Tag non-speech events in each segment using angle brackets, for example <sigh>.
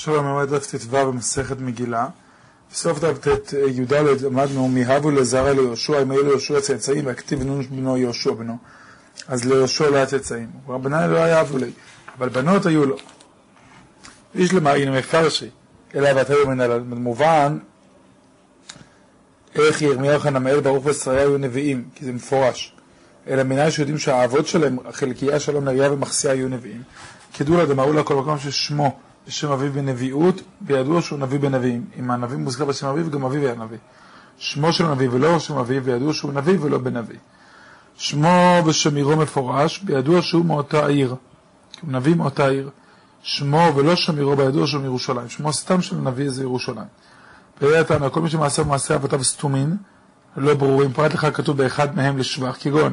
שלום, עומד דף ט"ו במסכת מגילה. בסוף דף ט"י"ד למדנו מהבו לזרע ליהושע, אם היו ליהושע צאצאים, והכתיב נון בנו יהושע בנו. אז ליהושע לא היה צאצאים. רבנן לא היה אבו לי, אבל בנות היו לו. איש למעין מפרשי, אלא ואתה מנהל. במובן, איך ירמיהו חנמאל ברוך ושריה היו נביאים, כי זה מפורש. אלא מנהל שיודעים שהאבות שלהם, חלקיה שלום נריה ומחסיה היו נביאים. כדולה דמרו לה כל מקום ששמו בשם אביו בנביאות, וידוע שהוא נביא בנביאים. אם הנביא מוזכר בשם אביו, גם אביו היה נביא. שמו של נביא ולא שם אביו, וידוע שהוא נביא ולא בנביא. שמו ושמירו מפורש, בידוע שהוא מאותה העיר. הוא נביא מאותה העיר. שמו ולא שמירו, בידוע שהוא מירושלים. שמו סתם של נביא זה ירושלים. ויהיה תנא, כל מי שמעשה במעשה אבותיו סתומים, לא ברורים, פרט לך כתוב באחד מהם לשבח, כגון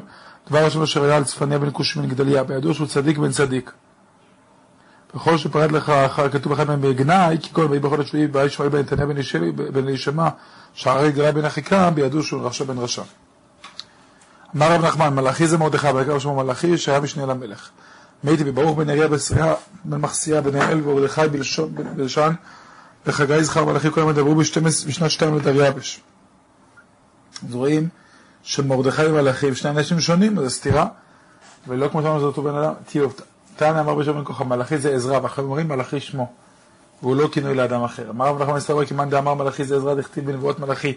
דבר השם אשר היה על צפניה בן כושי בן גדליה, בידוע שהוא צדיק בן צדיק. וכל שפרט לך כתוב אחד מהם בגנאי, כגון ויהי בחודש שביעי ויהי שמואל בן נתניה בן אלישמע, שערי גדולה בן אחיקם, בידעו שהוא רשע בן רשע. אמר רב נחמן, מלאכי זה מרדכי, ויקרא שמו מלאכי, שהיה משנה למלך. מייתי בברוך בן אריה בשריה, בן מחסיה, בן אל ומרדכי בלשן, וחגי זכר מלאכי, כולם ידברו בשנת שתיים לדריווש. אז רואים שמרדכי ומלאכי, שני אנשים שונים, זו סתירה, ולא כמו שאמרנו, זה אותו בן אדם, תהיו תנא אמר בשם בן כוכב, מלאכי זה עזרא, ואחרים אומרים מלאכי שמו, והוא לא כינוי לאדם אחר. אמר רב נחמן מסתבר כי מאן דאמר מלאכי זה עזרא דכתיב בנבואות מלאכי,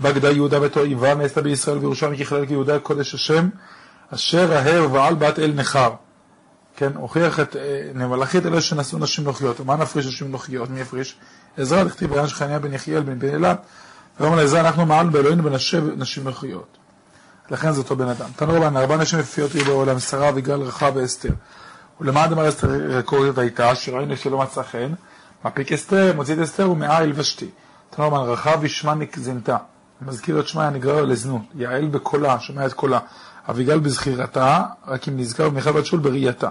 בגדה יהודה בתועיבה נעשתה בישראל וירושלים ככלל כיהודה קודש השם, אשר ההר ועל בת אל נכר. כן, הוכיח את מלאכי את אלה שנשאו נשים נוכיות. ומה נפריש נשים נוכיות? מי יפריש? עזרא דכתיב בעניין שחניה בן יחיאל בן בן אילת, ואומר לעזרא אנחנו מעל באלוהינו בנשב נשים נוכיות. לכן זה אותו בן אדם. תנו רבן, ארבע נשים יפיות יהיו בעולם, שרה, ויגאל, רחב ואסתר. ולמה דמר אסתר רקורית הייתה, שראינו שלא מצא חן, מפיק אסתר, מוציא את אסתר ומאה הלבשתי. תנו רבן, רחב ישמע נגזנתה. מזכיר את שמע הנגרר לזנות. יעל בקולה, שומע את קולה. אביגל בזכירתה, רק אם נזכר ומיכל בת שול בראייתה.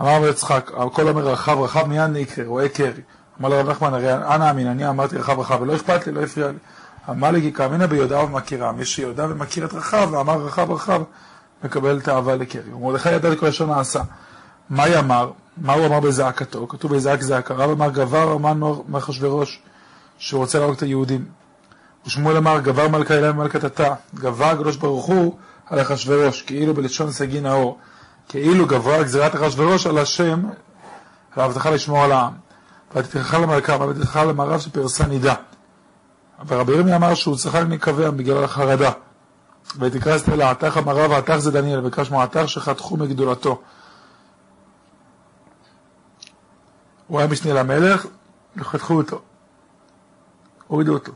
אמר רב יצחק, הכל אומר רחב, רחב מיד נקרא, רואה קרי. אמר לרב נחמן, הרי אנא אמין, אני אמרתי רחב רחב, ולא אכפת לי, לא הפריע לי. אמר לי כי כאמינא ביודעה ומכירה, מי שיודע ומכיר את רחב, ואמר רחב רחב, מקבל תאווה לקרי. ומרדכי ידע לכל אשר נעשה. מה אמר? מה הוא אמר בזעקתו? כתוב בזעק זעקה. רב אמר גבר אמן מאחשוורוש, שהוא רוצה להרוג את היהודים. ושמואל אמר גבר מלכה אלה ממלכתתה. גבר הקדוש ברוך הוא על אחשוורוש, כאילו בלשון סגי נאור. כאילו גברה גזירת אחשוורוש על השם, על ההבטחה לשמור על העם. ותתרחך למלכה, ותתרחך למערב שפרסה נידה. ורבי ירמי אמר שהוא צחק מקווה בגלל החרדה. ותקרא אסתר לעתך המערב, העתך זה דניאל, וקרא שמו עתך שחתכו מגדולתו. הוא היה משנה למלך, וחתכו אותו. הורידו אותו.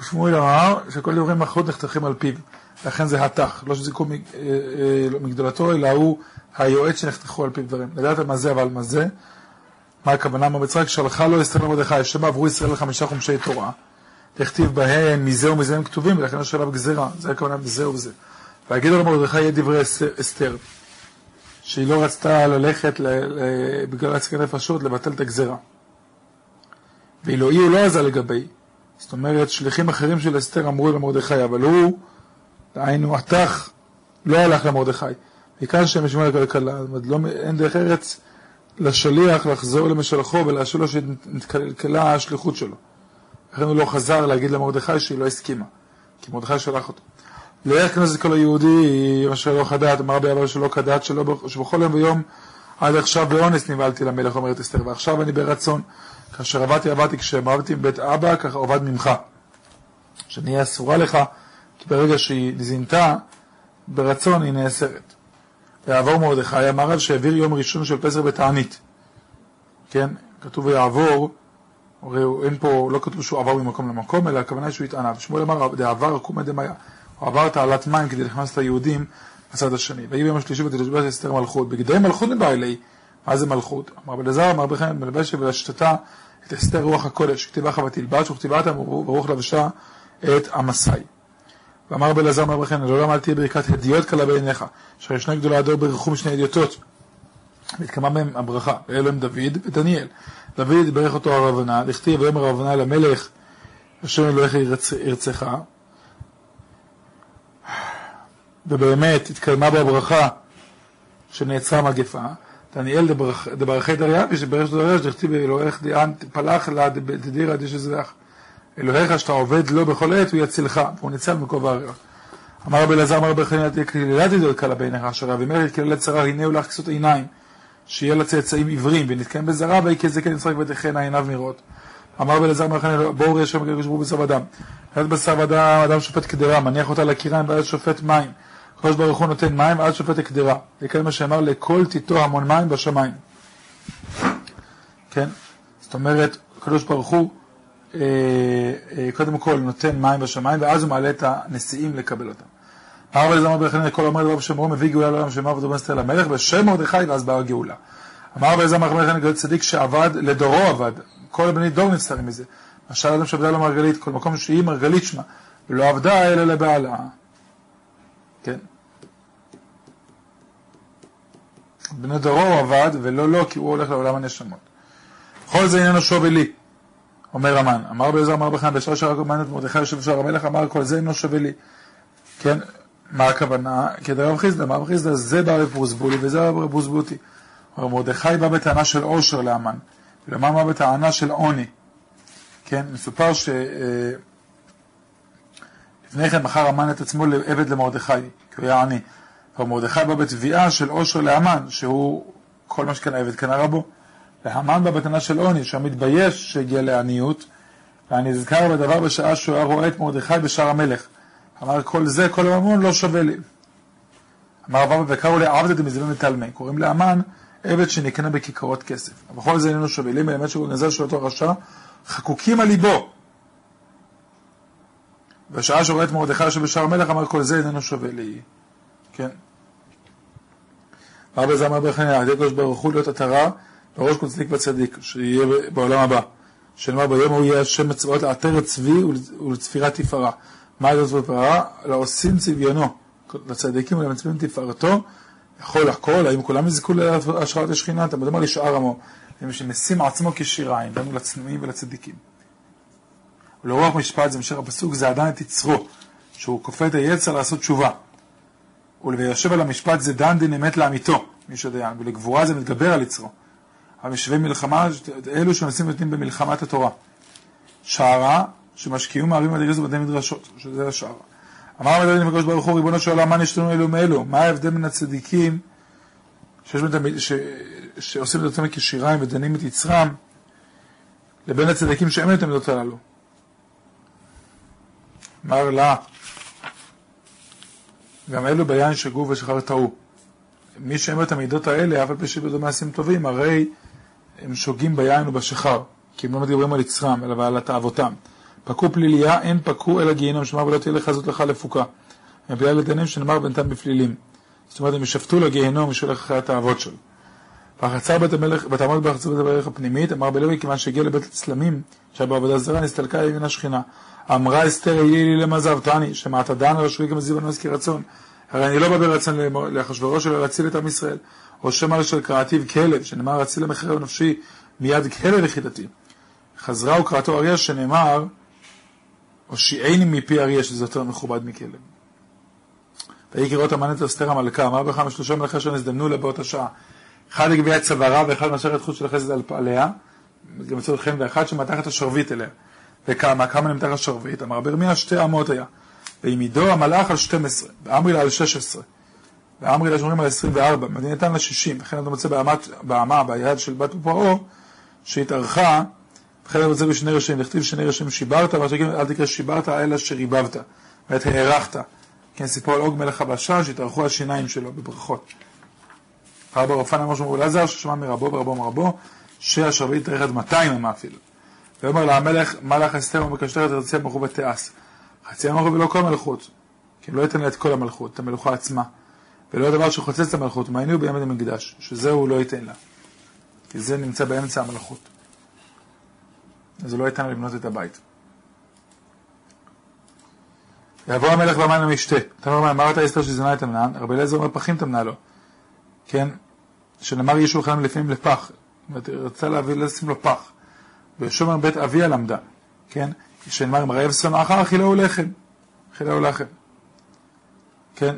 ושמואל אמר שכל דברי מלכות נחתכים על פיו. לכן זה התח, לא שזיכו מגדולתו, אלא הוא היועץ שנחתכו על פיו דברים. לדעת מה זה, אבל מה זה? מה הכוונה? בצחק שלחה לו אסתר למרדכי, שמה עברו ישראל לחמישה חומשי תורה. תכתיב בהם מזה ומזה הם כתובים, ולכן יש עליו גזירה. זה הכוונה מזה וזה. ויגידו למרדכי יהיה דברי אסתר. שהיא לא רצתה ללכת בגלל הצקי נפשות לבטל את הגזירה. ואילו היא הוא לא עזה לגבי. זאת אומרת, שליחים אחרים של אסתר אמרו למרדכי, אבל הוא, דהיינו, התח, לא הלך למרדכי. מכאן שהם ישמעו לכלכלה, זאת אומרת, לא, אין דרך ארץ לשליח לחזור למשלחו ולהשאיר לו שנתקלקלה השליחות שלו. לכן הוא לא חזר להגיד למרדכי שהיא לא הסכימה, כי מרדכי שלח אותו. יכנס את כל היהודי אשר לא כדת, אמר אבא שלא כדת, שבכל יום ויום עד עכשיו באונס נבהלתי למלך, אומרת אסתר, ועכשיו אני ברצון. כאשר עבדתי עבדתי, כשעבדתי בבית אבא, ככה עבד ממך. שנהיה אסורה לך, כי ברגע שהיא זינתה, ברצון היא נאסרת. ויעבור מרדכי, אמר רב שהעביר יום ראשון של פסח בתענית. כן, כתוב ויעבור, הרי אין פה, לא כתוב שהוא עבר ממקום למקום, אלא הכוונה שהוא התענה. ושמואל אמר, דעבר עקומא דמיה. הוא עבר תעלת מים כדי להכנס את היהודים בצד השני. ויהי ביום השלישי ותשבץ אסתר מלכות. בגדי מלכות מבא אלי. מה זה מלכות? אמר בן עזר, אמר בכן, מלבשת ולשתתה את אסתר רוח הקודש, כתיבה חווה תלבש וכתיבת ברוך לבשה את המסאי. ואמר בן עזר, אמר בכן, לעולם אל תהיה ברכת הדיוט קלה בעיניך, אשר ישנה גדולה הדור ברכו משני הדיוטות. והתקמה בהם הברכה, ואלו הם דוד ודניאל. דוד ברך אותו הרבנה, לכתיב ויאמר הרבנה אל המלך, השם אלוהיך ירצך, ובאמת התקיימה בו הברכה שנעצרה מגפה, דניאל דברכי דריאבי, שברך דריאבי, שדכתיב אלוהיך דיאן פלח לה דדירא דשזרח. אלוהיך שאתה עובד לו בכל עת, הוא יצילך, והוא ניצל מכובע הריח. אמר רבי אלעזר, אמר רבי חנין, קללת ידות קלה בעיניך, אשר אבי מלך קללת צרה, הנה הוא לך כסות עיניים, שיהיה לצאצאים עיוורים, ונתקיים בזרה, ויהי כזקן יצחק ותחנה עיניו מראות. אמר רבי אלעזר, אמר חנין, בואו ראי השם וגרשו בשר ודם. יד בשר ודם, אדם שופט קדרה, מניח אותה לקיריים, ואז שופט מים. הקדוש ברוך הוא נותן מים, ואז שופט הקדרה. וכן מה שאמר, לכל תיתו המון מים בשמיים. כן? זאת אומרת, הקדוש ברוך הוא אה, אה, קודם כל נותן מים בשמיים, ואז הוא מעלה את הנשיאים לקבל אותם. אמר רבי זמר ברכנין לכל אומר דבר בשם רום, מביא גאולה לעולם שמר ודובר אסתר למלך, בשם מרדכי, ואז באה הגאולה. אמר רבי זמר ברכנין צדיק שעבד, לדורו עבד, כל בני דור נפטרים מזה. משל אדם שעבדה לו מרגלית, כל מקום שהיא מרגלית שמה, ולא עבדה אלא לבעלה. כן. דורו הוא עבד, ולא לו, כי הוא הולך לעולם הנשמות. כל זה איננו שווה לי. אומר המן, אמר בעזר אמר בחיים, בשעה שרק אומן את מרדכי יושב בשער המלך, אמר כל זה אינו שווה לי. כן, מה הכוונה? כדי רב חיסדא, רב חיסדא? זה בא בפרוסבולי וזה בא בפרוסבוטי. מרדכי בא בטענה של עושר לאמן, ולאמן בא בטענה של עוני. כן, מסופר ש... אה, לפני כן מכר המן את עצמו לעבד למרדכי, כי הוא היה עני. אבל מרדכי בא בתביעה של עושר לאמן, שהוא כל מה שקנה עבד קנה רבו. והמן בא בטענה של עוני, שהוא מתבייש שהגיע לעניות, והנזכר בדבר בשעה שהוא היה רואה את מרדכי בשער המלך. אמר כל זה, כל הממון לא שווה לי. אמר רבא וקראו לעבד דמזימן מתלמי, קוראים לאמן עבד שנקנה בכיכרות כסף. ובכל זה איננו שווה לי, מלמד שהוא נזר של אותו רשע, חקוקים על ליבו. בשעה שהוא רואה את מרדכי יושב בשער המלך, אמר כל זה איננו שווה לי. כן. אמר בזה אמר בחניה, על ידי הקדוש ברוך הוא להיות עטרה בראש צדיק וצדיק, שיהיה בעולם הבא. שנאמר ביום הוא יהיה השם מצוות לעטרת צבי ולצפירת תפארה. מה צפירת תפארה? לעושים צביונו. לצדיקים ולמצבים תפארתו, יכול הכל, האם כולם יזכו להשראת השכינה? אתה מדבר על שאר עמו. הם שמשים עצמו כשיריים, דנו לצנועים ולצדיקים. ולרוח משפט זה המשך הפסוק, זה עדיין את יצרו, שהוא כופה את היצר לעשות תשובה. ולויושב על המשפט זה דן דין אמת לאמיתו, מי שדיין, ולגבורה זה מתגבר על יצרו. המשווה מלחמה, אלו שנושאים ונותנים במלחמת התורה. שערה, שמשקיעים מערים על יריזו בדי מדרשות, שזה השערה. אמר המדברים לקדוש ברוך הוא, ריבונו של עולם, מה נשתנו אלו מאלו? מה ההבדל בין הצדיקים שיש בהם, ש... שעושים את אותם כשיריים ודנים את יצרם, לבין הצדיקים שאין את המידות הללו? אמר לה, גם אלו ביין שגו ושחר טעו. מי שאין את המידות האלה, אף על פי שבדו מעשים טובים, הרי הם שוגים ביין ובשחר, כי הם לא מדברים על יצרם, אלא על תאוותם. פקו פליליה, אין פקו אלא גיהינום, שמר ולא תהיה לך זאת לך לפוקה. בגלל לדנים שנאמר בינתם בפלילים. זאת אומרת, הם ישפטו לגיהינום שהולך אחרי התאוות שלו. וחצר בית המלך, ותעמוד בחצר בית המלך הפנימית, אמר בלוי, כיוון שהגיע לבית הצלמים, שהיה בעבודה זרה, נסתלקה ימין השכינה. אמרה אסתר, יהי לי למזב תני, שמעת דן על השביעי כמזיב הנוס כרצון. הרי אני לא בא ברצון לאחשוורוש, אלא להציל את עם ישראל. או שמא של קראתיו כלב, שנאמר, אציל למחרב נפשי, מיד כלב יחידתי. חזרה וקראתו אריה, שנאמר, הושיעני מפי אריה, שזה יותר מכובד מכלב. ויהי קראות המן את אסתר המלכה, אמר בכמה שלושה מלכי אשר נזדמנו לה באותה שעה. אחד לגבי הצווארה ואחד מאשר את חוץ של החסד עליה, גם מצאו חן ואחד שמתח את השרביט אליה. וכמה, כמה נמתח השרביט? אמר ברמיה שתי אמות היה. ועמידו המלאך על 12, ואמרי לה על 16, ואמרי לה שומרים על 24, מדינתן לה 60, וכן אתה מוצא באמה, ביד של בת פרעה, שהתארכה לכן אני רוצה בשני ראשים, לכתיב שני ראשים שיברת, ואתה תגיד, אל תקרא שיברת, אלא שריבבת, ואת הארכת. כן, סיפור על עוג מלך הבשן, שהתארכו השיניים שלו בברכות. רבא רופן אמר שמואל אלעזר, ששמע מרבו ורבו מרבו, שהשרביט התארך עד 200 אמה אפילו. ואומר לה המלך, מלך אסתר ומקשטר את חצי המלכות בתיעש. חצי המלכות ולא כל מלכות, כי לא ייתן לה את כל המלכות, את המלוכה עצמה. ולא הדבר שחוצץ את המלכות, מעיינו בימי המקדש, שזה הוא לא ייתן לה. כי זה נמצא באמצע המלכות. אז הוא לא ייתן לבנות את הבית. יבוא המלך ואמן למשתה. תאמר אמרת אסתר שזונה את המנהן, רבי אליעזר אומר פחים תמנה לו. כן? שנאמר יהיו שולחן לפעמים לפח. זאת אומרת, רצה להביא, לשים לו פח. ושומר בית אביה למדה. כן? שנאמר אם רעב שונאך אכילהו לחם. אכילהו לחם. כן?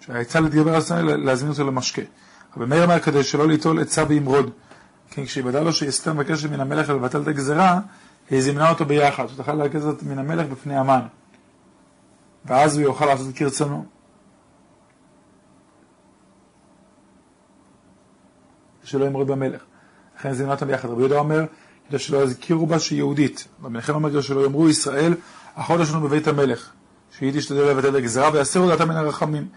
שהעצה לדבר על שונא להזמין אותו למשקה. רבי מאיר אומר כדי שלא ליטול עצה וימרוד. כן, כשהיוודע לו שאסתר מבקשת מן המלך לבטל את הגזרה, היא זימנה אותו ביחד, שתוכל לקחת מן המלך בפני המן. ואז הוא יוכל לעשות כרצונו. שלא ימרוד במלך. לכן זימנה אותם ביחד. רבי יהודה אומר, כדי שלא יזכירו בה שהיא יהודית. רבי מנחם אומר שלא יאמרו ישראל, החודש לנו בבית המלך. שהיא תשתדל לבטל הגזרה ויסירו דעתה מן הרחמים.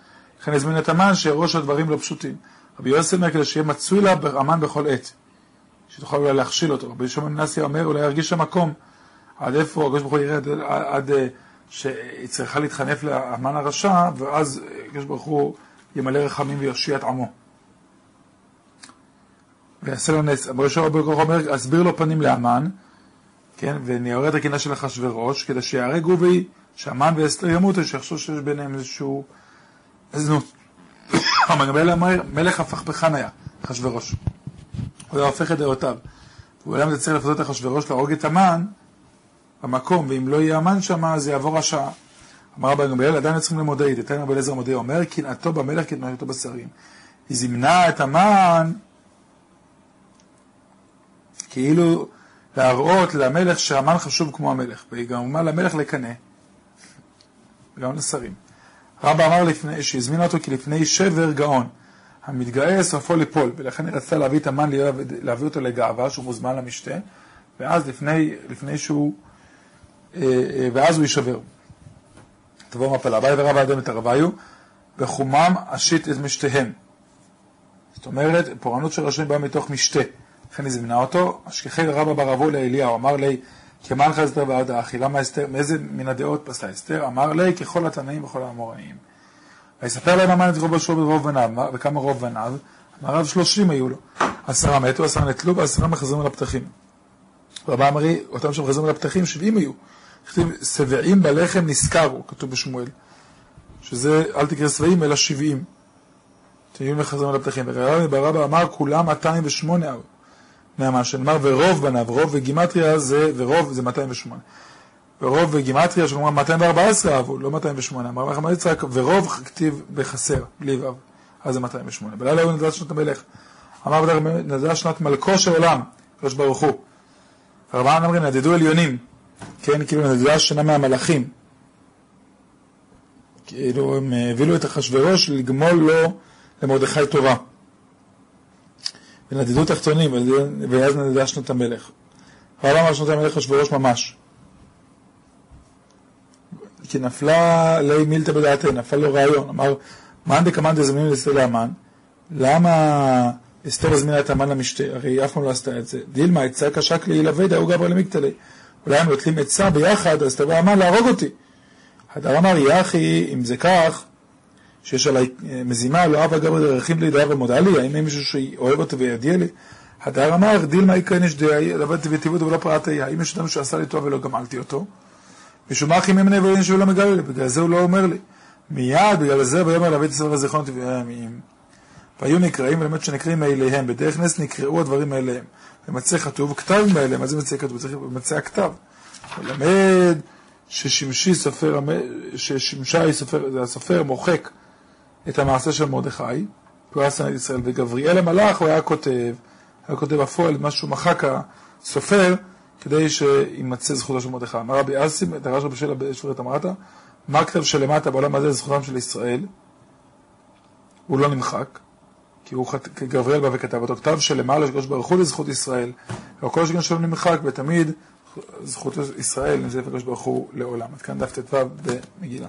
לכן הזמין את המן שיראו שהדברים לא פשוטים. רבי יוסי אומר כדי שיהיה מצוי לה המן בכל עת. שתוכל אולי להכשיל אותו. רבי שמעון מנסיה אומר אולי ירגיש המקום. עד איפה הקדוש ברוך הוא ירד עד, עד שהיא צריכה להתחנף לאמן הרשע, ואז הקדוש ברוך הוא ימלא רחמים ויושיע את עמו. ויעשה לו נס. יהושע רבי אומר, אסביר לו פנים לאמן, כן, ונעורר את הקינה של אחשוורוש, כדי שיהרג הוא והיא, שהמן ואסתר ימותו, שיחשוב שיש ביניהם איזשהו זנות. המגבל <coughs> אומר, מלך הפכפכן היה, אחשוורוש. הוא היה הופך את דעותיו. והוא היה מצטער לפזות את אחשוורוש להרוג את המן במקום, ואם לא יהיה המן שם, אז יעבור השעה. אמר רבי גמליאל, עדיין צריכים למודעי, תתן רבי אליעזר מודיע, אומר, קנאתו במלך כתנועתו בשרים. היא זימנה את המן כאילו להראות למלך שהמן חשוב כמו המלך, והיא גם אמרה למלך לקנא, גם לשרים. רבא אמר לפני, שהזמינה אותו כי לפני שבר גאון, המתגאה סופו ליפול, ולכן היא רצתה להביא את המן, להביא אותו לגאווה, שהוא מוזמן למשתה, ואז לפני, לפני שהוא, אה, אה, ואז הוא יישבר. תבוא מפלה, אביי ורבא אדם את הרביו, וחומם אשית את משתיהם. זאת אומרת, פורענות של רשעים באה מתוך משתה. לכן היא זימנה אותו, השכחי רבא בר אבו לאליהו, אמר לי, כמלך אסתר ועד האחי, למה אסתר, מאיזה מן הדעות פסלה אסתר? אמר לי, ככל התנאים וכל האמוראים. ויספר להם המן את רובו שלו ברוב בניו, וכמה רוב בניו, אמר רב שלושים היו לו. עשרה מתו, עשרה נטלו, ועשרה מחזרים על הפתחים. רבא אמרי, אותם שמחזרים על הפתחים, שבעים היו. כתוב, שבעים בלחם נזכרו, כתוב בשמואל. שזה, אל תקרא שבעים, אלא שבעים. תהיו מחזרים על הפתחים. ורבא אמר, כולם 208 היו. מהמה שנאמר ורוב בניו, רוב וגימטריה זה, ורוב זה 208. ורוב וגימטריה שאומר 214 אהבו, לא 208. אמר לכם יצחק, ורוב כתיב בחסר, בלי ו', אז זה 208. בלילה הוא נדע שנת המלך. אמר בדרך נדע שנת מלכו של עולם, הקדוש ברוך הוא. ארבעה אומרים, נדדו עליונים, כן, כאילו נדדה שנה מהמלאכים. כאילו הם הבילו את אחשוורוש לגמול לו למרדכי טובה. ונדדו תחתונים, ואז נדדה שנות המלך. העולם על שנות המלך אחשוורוש ממש. כי נפלה לי מילתא בדעתי, נפל לו רעיון, אמר, מאן דקמאן דזמין לאסתר לאמן, למה אסתר הזמינה את המן למשתה? הרי היא אף פעם לא עשתה את זה. דילמה עצה קשק לי ילווה דאו גבר למקטלי. אולי הם נוטלים עצה ביחד, אז תבוא המן להרוג אותי. הדר אמר, יחי, אם זה כך, שיש עליי אה, מזימה, לא אבא גבר דרכים לי דאב ומודה לי, האם אין מישהו שאוהב אותו וידיע לי? הדר אמר, דיל מאי כן יש דעי, לבדתי וטיבות ולא פרעתי, האם יש אדם שעשה לי טוב ולא גמלתי אותו? משום מה אחי ממני ואין שהוא לא מגלה לי, בגלל זה הוא לא אומר לי. מיד, בגלל זה, ויאמר להביא את ישראל וזיכרון טבעיים. והיו נקראים, ולמד שנקראים מאליהם, בדרך נס נקראו הדברים מאליהם. ומצא כתוב כתב מאליהם, מה זה מצא כתוב? צריך מצא הכתב. ולמד ששמשי סופר, ששמשי סופר, הסופר מוחק את המעשה של מרדכי, כי הוא היה שנא את ישראל, וגבריאל המלאך הוא היה כותב, היה כותב הפועל, מה שהוא מחק הסופר, כדי שימצא זכותו של מרדכי. אמר רבי אסים, דרש רבי שאלה בשברת אמרת, מה הכתב שלמטה בעולם הזה זכותם של ישראל? הוא לא נמחק, כי הוא, גבריאל בא וכתב אותו, כתב שלמעלה שקדוש ברוך הוא לזכות ישראל, וכל שכן שלא נמחק, ותמיד זכות ישראל נמצאת לקדוש ברוך הוא לעולם. עד כאן דף ט"ו במגילה.